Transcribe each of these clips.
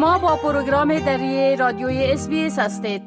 شما با پروگرام دری رادیوی اس هستید.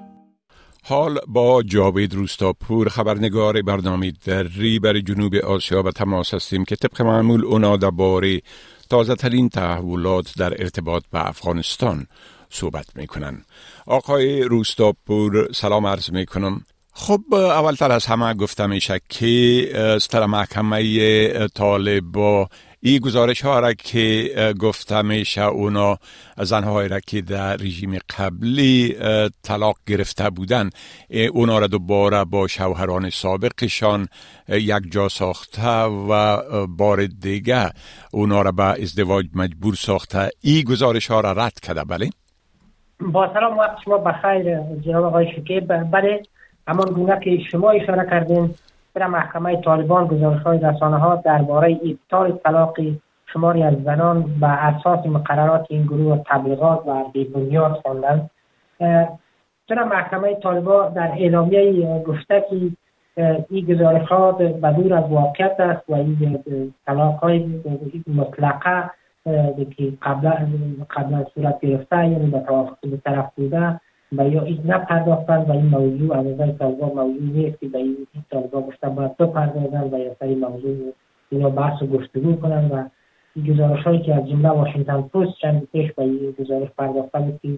حال با جاوید روستاپور خبرنگار برنامه دری برای جنوب آسیا به تماس هستیم که طبق معمول اونا درباره تازه ترین تحولات در ارتباط به افغانستان صحبت می‌کنن. آقای روستاپور سلام عرض می‌کنم. خب اولتر از همه گفتم میشه که ستر محکمه طالبا این گزارش ها را که گفته میشه اونا زنهایی را که در رژیم قبلی طلاق گرفته بودن اونا را دوباره با شوهران سابقشان یک جا ساخته و بار دیگه اونا را به ازدواج مجبور ساخته این گزارش ها را رد کرده بله؟ با سلام وقت شما بخیر جناب آقای شکیب بله همان گونه که شما اشاره کردین در محکمه طالبان گزارش های رسانه ها درباره ابطال طلاق شماری از زنان به اساس مقررات این گروه تبلیغات و بیبنیاد خواندند. چرا محکمه طالبان در اعلامیه گفته که این گزارش ها بدور از واقعیت است و این طلاق های مطلقه که قبلا صورت گرفته یعنی به طرف بوده و یا این نپرداختن و این موضوع نظر طالبا موضوع نیست که به این طالبا گفتن باید بپردازن و یا سری موضوع اینا بحث و گفتگو کنن و این گزارش هایی که از جمله واشنگتن پست چند پیش به این گزارش پرداخته بود که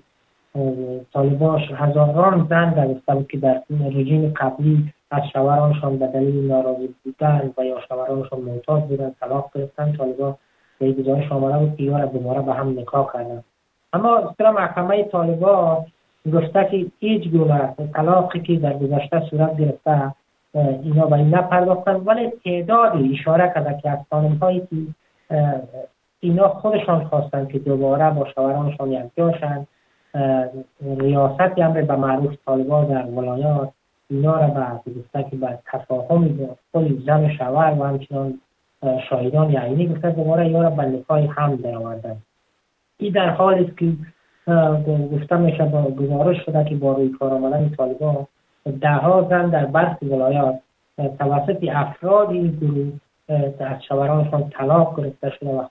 طالباش هزاران زن در بود که در رژیم قبلی از شوهرانشان به دلیل ناراضی بودن و یا شوهرانشان معتاد بودن طلاق گرفتن. طالبا به گزارش آمده بود که دوباره به هم نکاح کردن. اما اصطلاح محکمه طالبا گفته که هیچ گونه طلاقی که در گذشته صورت گرفته اینا به این نپرداختن. ولی تعدادی اشاره کرده که از هایی که اینا خودشان خواستن که دوباره با شوهرانشان یکجاشن ریاست امر به معروف طالبان در ولایات اینا را به گفته که به تفاهم خود زن شوهر و همچنان شاهدان یعنی گفته دوباره اینا را به نکای هم در آوردن این در حالی است که گفته میشه با گزارش شده که با روی کار آمدن طالبان ده ها زن در برخی ولایات توسط افراد این گروه از شوهرانشان طلاق گرفته شده و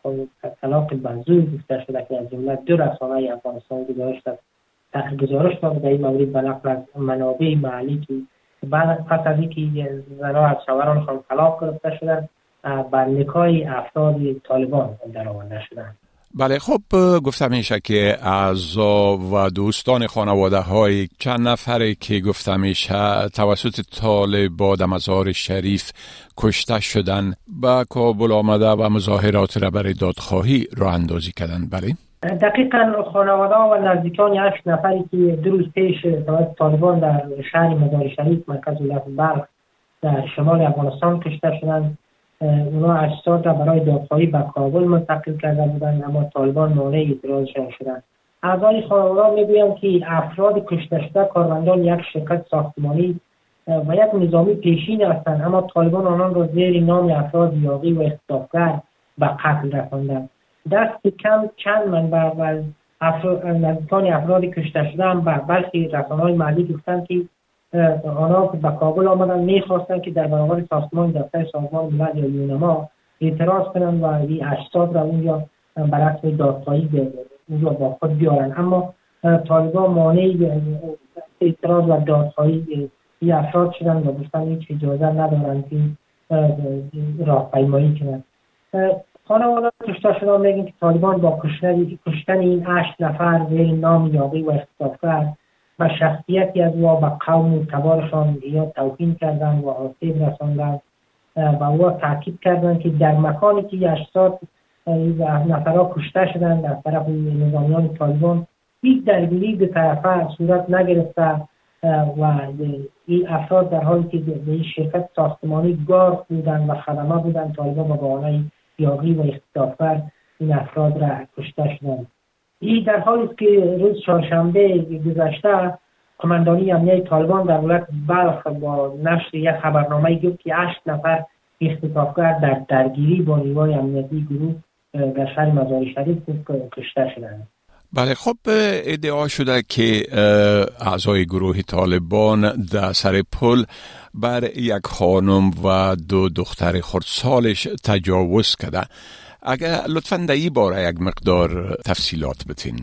طلاق بزرگ گفته شده که از جمله دو رسانه افغانستان گزارش داد. گزارش داد در این مورد به نقل از منابع محلی که بعد پس از اینکه زنها از شوهرانشان طلاق گرفته شدن بر نکای افراد طالبان در آورده شدند بله خب گفتم میشه که اعضا و دوستان خانواده های چند نفره که گفتم میشه توسط طالب در مزار شریف کشته شدن به کابل آمده و مظاهرات را برای دادخواهی را اندازی کردن. بله. دقیقا خانواده و نزدیکان هشت نفری که دو روز پیش توسط طالبان در شهر مزار شریف مرکز ولایت بلخ در شمال افغانستان کشته شدند. اونا اجساد را برای دادخواهی به کابل منتقل کرده بودند اما طالبان مانع اعتراضشان شدند اعضای خانواده می‌گویند که افراد کشته شده کارمندان یک شرکت ساختمانی و یک نظامی پیشین هستند اما طالبان آنان را زیر نام افراد یاقی و اختطافگر به قتل رساندند. دست کم چند منبع و نزدیکان افراد کشته شده هم به برخی رسانه‌های محلی گفتند که آنها به کابل آمدن. می‌خواستند که در برابر ساختمان دفتر سازمان ملل یا یونما اعتراض کنند و این اجساد را اونجا بر دادخواهی اونجا با خود بیارن. اما طالبان مانع اعتراض و دادخواهی این افراد شدن و گفتن هیچ اجازه ندارند که راهپیمایی کنند خانواده کشته شدن میگن که طالبان با کشتن این هشت نفر زیر نام یاقی و اختطافگر و شخصیتی از او به قوم و تبارشان یا توهین کردن و آسیب رساندن و او تاکید کردند که در مکانی که اجساد نفرها کشته شدند از طرف نظامیان طالبان هیچ درگیری به طرفه صورت نگرفته. و این افراد در حالی که به این شرکت ساختمانی گار بودن و خدمه بودن طالبان به بهانه یاقی و اختطافگر این افراد را کشته شدند. این در حالی است که روز چهارشنبه گذشته قماندانی امنیه طالبان در ولایت بلخ با نشر یک خبرنامه گفت که هشت نفر اختطافگر در درگیری با نیروهای امنیتی گروه در شهر مزار شریف کشته شدند. بله خب ادعا شده که اعضای گروه طالبان در سر پل بر یک خانم و دو دختر خردسالش تجاوز کرده اگر لطفا در این باره یک مقدار تفصیلات بتین.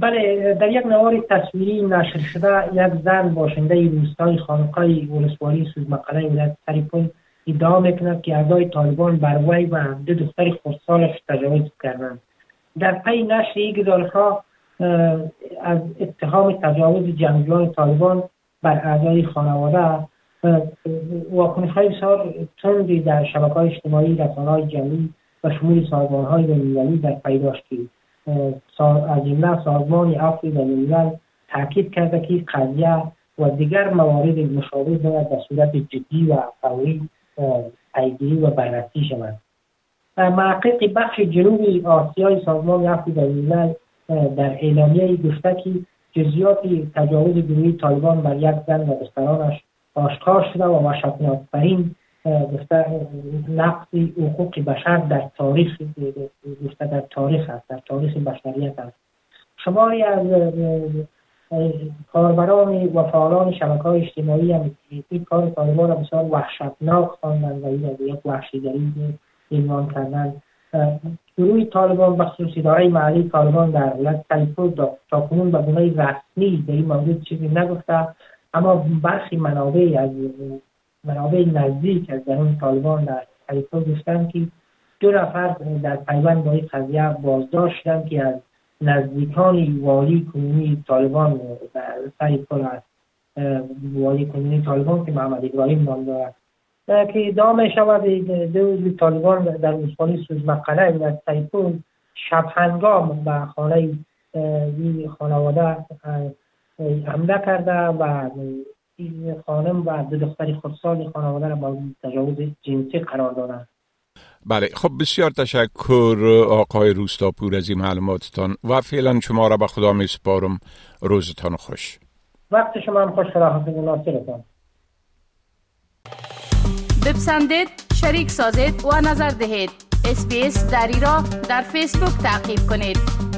بله در یک نوار تصویری نشر شده یک زن باشنده روستای خانقای ولسوالی سوزمقاله ولایت سریپول ادعا می‌کند که اعضای طالبان بر وی و دو دختر خردسالش تجاوز کردند. در پی نشر این گزارشها از اتهام تجاوز جنگجویان طالبان بر اعضای خانواده واکنش های بسیار تندی در شبکه های اجتماعی رسانه های جمعی و شمول سازمان های بینالمللی در پیداش از جمله سازمان عفو بینالملل تاکید کرده که قضیه و دیگر موارد مشابه باید به صورت جدی و فوری پیگیری و بررسی شود محقق بخش جنوبی آسیای سازمان عفو بینالملل در اعلامیه گفته که جزیات تجاوز گروهی طالبان بر یک زن و دخترانش آشکار شده و وحشتناکترین نقص حقوق بشر در تاریخ در تاریخ است در تاریخ بشریت است. شماری از کاربران و فعالان شبکه های اجتماعی هم این کار طالبان را بسیار وحشتناک خواندند و این یک وحشیگری عنوان کردند. گروه طالبان و خصوصی دارای محلی طالبان در کالیفرنیا تا کنون به گونه رسمی در این موضوع چیزی نگفته اما برخی منابع از منابع نزدیک از درون طالبان در کالیفرنیا گفتند که دو نفر در پیوند با این قضیه بازداشت شدند که از نزدیکان والی کنونی طالبان در سری است. والی کنونی طالبان که محمد ابراهیم نام دارد. که ادعا می شود دو طالبان در استانی سوزمقله در سیپون شب هنگام به خانه خانواده حمله کرده و خانم و دو دختر خودسال خانواده را با تجاوز جنسی قرار دادند. بله خب بسیار تشکر آقای روستاپور از این معلوماتتان و فعلا شما را به خدا می سپارم روزتان خوش. وقت شما هم خوش خدا حافظ ناصرتان. بپسندید شریک سازید و نظر دهید. اسپیس دری را در فیسبوک تعقیب کنید.